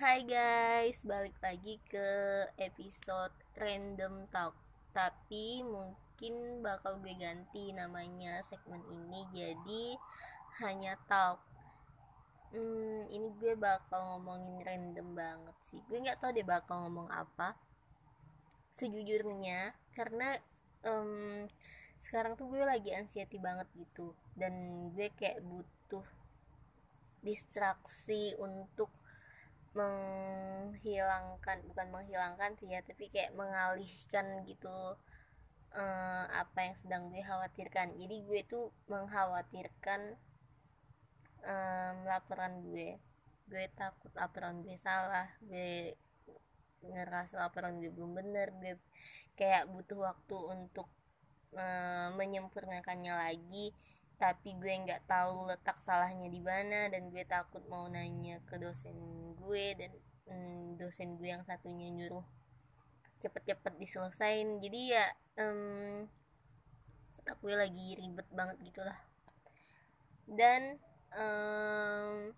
Hai guys, balik lagi ke episode Random Talk. Tapi mungkin bakal gue ganti namanya segmen ini jadi hanya talk. Hmm, ini gue bakal ngomongin random banget sih. Gue gak tau deh bakal ngomong apa Sejujurnya, karena um, sekarang tuh gue lagi anxiety banget gitu. Dan gue kayak butuh distraksi untuk menghilangkan bukan menghilangkan sih ya tapi kayak mengalihkan gitu uh, apa yang sedang gue khawatirkan. Jadi gue tuh mengkhawatirkan um, laporan gue. Gue takut laporan gue salah gue ngerasa laporan gue belum bener gue kayak butuh waktu untuk uh, menyempurnakannya lagi tapi gue nggak tahu letak salahnya di mana dan gue takut mau nanya ke dosen gue dan mm, dosen gue yang satunya nyuruh cepet-cepet diselesain. Jadi ya um, otak gue lagi ribet banget gitulah. Dan um,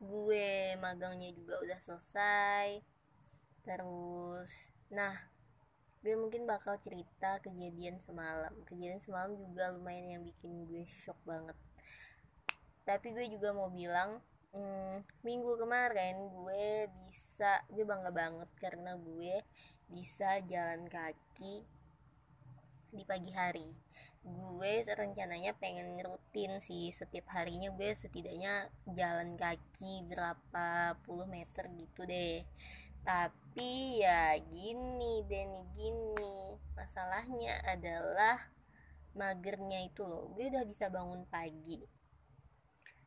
gue magangnya juga udah selesai. Terus nah gue mungkin bakal cerita kejadian semalam. Kejadian semalam juga lumayan yang bikin gue shock banget. Tapi gue juga mau bilang hmm, minggu kemarin gue bisa gue bangga banget karena gue bisa jalan kaki di pagi hari. Gue rencananya pengen rutin sih setiap harinya gue setidaknya jalan kaki berapa puluh meter gitu deh tapi ya gini Denny gini. Masalahnya adalah magernya itu loh. Gue udah bisa bangun pagi.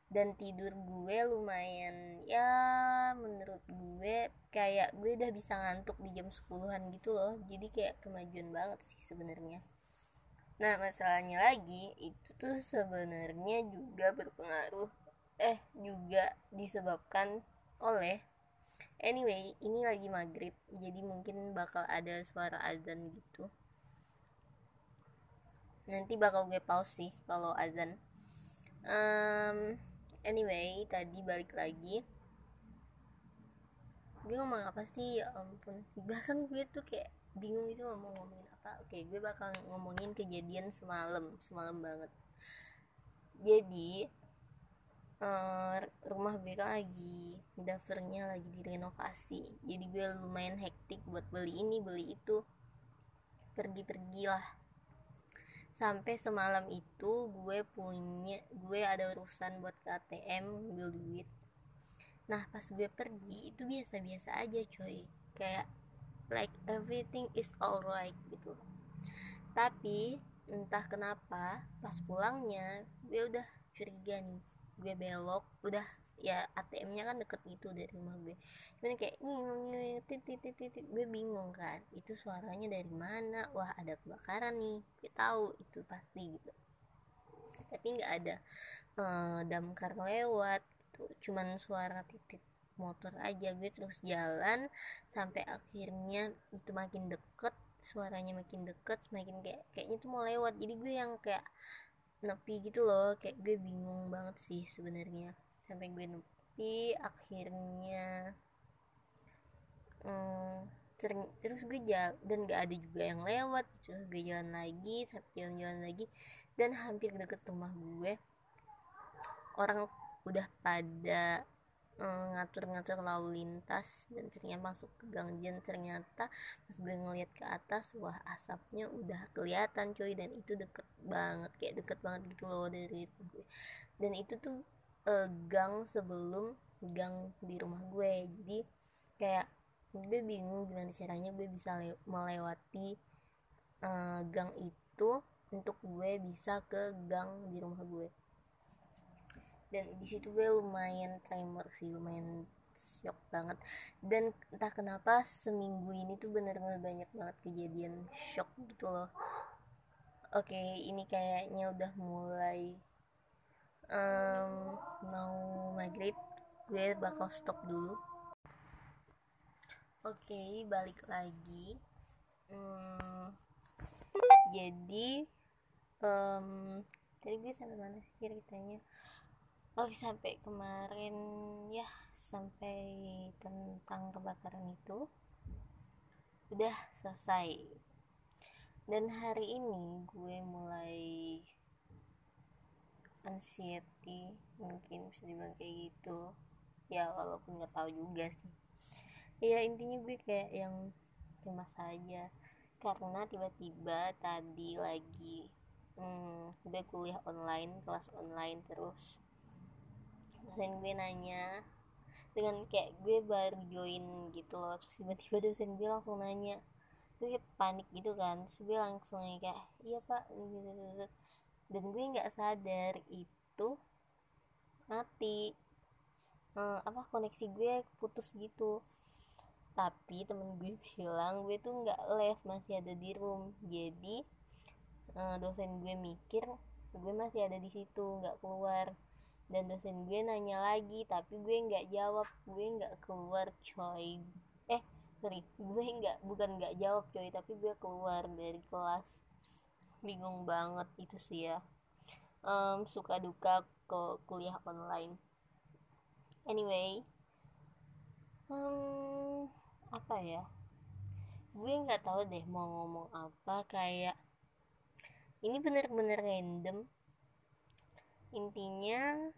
Dan tidur gue lumayan ya menurut gue kayak gue udah bisa ngantuk di jam 10-an gitu loh. Jadi kayak kemajuan banget sih sebenarnya. Nah masalahnya lagi itu tuh sebenarnya juga berpengaruh eh juga disebabkan oleh anyway ini lagi maghrib jadi mungkin bakal ada suara azan gitu. Nanti bakal gue pause sih kalau azan. Um, anyway tadi balik lagi. Gue ngomong apa sih? Ya ampun. Bahkan gue tuh kayak bingung itu ngomong ngomongin apa. Oke gue bakal ngomongin kejadian semalam. Semalam banget. Jadi uh, rumah gue kan lagi dapurnya lagi direnovasi. Jadi gue lumayan hektik buat beli ini beli itu. Pergi-pergi lah sampai semalam itu gue punya gue ada urusan buat ke ATM ngambil duit. Nah pas gue pergi itu biasa-biasa aja coy kayak like everything is alright gitu. Tapi entah kenapa pas pulangnya gue udah curiga nih gue belok udah ya ATM-nya kan deket gitu dari rumah gue. Cuman kayak titit titit gue bingung kan itu suaranya dari mana? Wah ada kebakaran nih gue tahu itu pasti gitu. Tapi nggak ada uh, damkar lewat gitu cuman suara titit motor aja. Gue terus jalan sampai akhirnya itu makin deket suaranya makin deket semakin kayak kayaknya tuh mau lewat. Jadi gue yang kayak nepi gitu loh kayak gue bingung banget sih sebenarnya. Sampai gue nepi akhirnya hmm, terus gue jalan dan gak ada juga yang lewat terus gue jalan lagi jalan-jalan lagi dan hampir deket rumah gue orang udah pada ngatur-ngatur lalu lintas dan ternyata masuk ke gang dan ternyata pas gue ngeliat ke atas wah asapnya udah kelihatan coy dan itu deket banget kayak deket banget gitu loh dari itu gue. Dan itu tuh uh, gang sebelum gang di rumah gue. Jadi kayak gue bingung gimana caranya gue bisa melewati uh, gang itu untuk gue bisa ke gang di rumah gue dan di situ gue lumayan tremor sih lumayan shock banget. Dan entah kenapa seminggu ini tuh bener-bener banyak banget kejadian shock gitu loh. Oke ini kayaknya udah mulai um, mau maghrib gue bakal stop dulu. Oke balik lagi. Hmm, jadi um, tadi gue sampai mana sih ceritanya oh sampai kemarin ya sampai tentang kebakaran itu udah selesai. Dan hari ini gue mulai anxiety mungkin bisa dibilang kayak gitu. Ya walaupun nggak tahu juga sih. Ya intinya gue kayak yang cemas saja karena tiba-tiba tadi lagi hmm, gue kuliah online kelas online terus dosen gue nanya dengan kayak gue baru join gitu loh. Terus tiba-tiba dosen gue langsung nanya. Gue panik gitu kan. Terus gue langsung kayak iya pak. Dan gue nggak sadar itu mati. Hmm, apa koneksi gue putus gitu. Tapi temen gue bilang gue tuh nggak live masih ada di room. Jadi uh, dosen gue mikir gue masih ada di situ nggak keluar dan dosen gue nanya lagi tapi gue nggak jawab. Gue nggak keluar coy. Eh sorry. Gue nggak bukan nggak jawab coy tapi gue keluar dari kelas. Bingung banget itu sih ya. Um, suka duka ke kuliah online. Anyway um, apa ya? Gue nggak tahu deh mau ngomong apa kayak ini bener-bener random intinya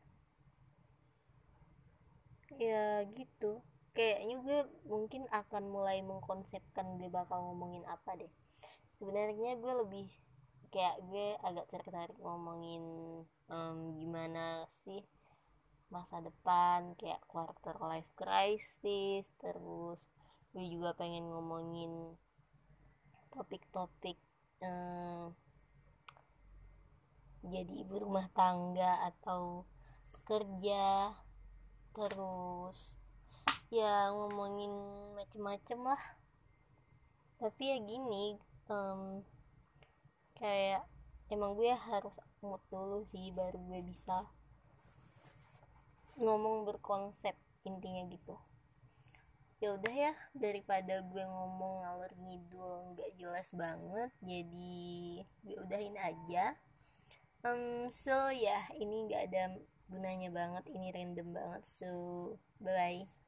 ya gitu. Kayaknya gue mungkin akan mulai mengkonsepkan gue bakal ngomongin apa deh. Sebenarnya gue lebih kayak gue agak tertarik ngomongin um, gimana sih masa depan kayak quarter life crisis terus gue juga pengen ngomongin topik-topik um, jadi ibu rumah tangga atau kerja. Terus ya ngomongin macem-macem lah. Tapi ya gini um, kayak emang gue harus mood dulu sih baru gue bisa ngomong berkonsep intinya gitu. Ya udah ya daripada gue ngomong ngalur ngidul nggak jelas banget jadi gue udahin aja um, so ya yeah, ini nggak ada gunanya banget ini random banget so bye bye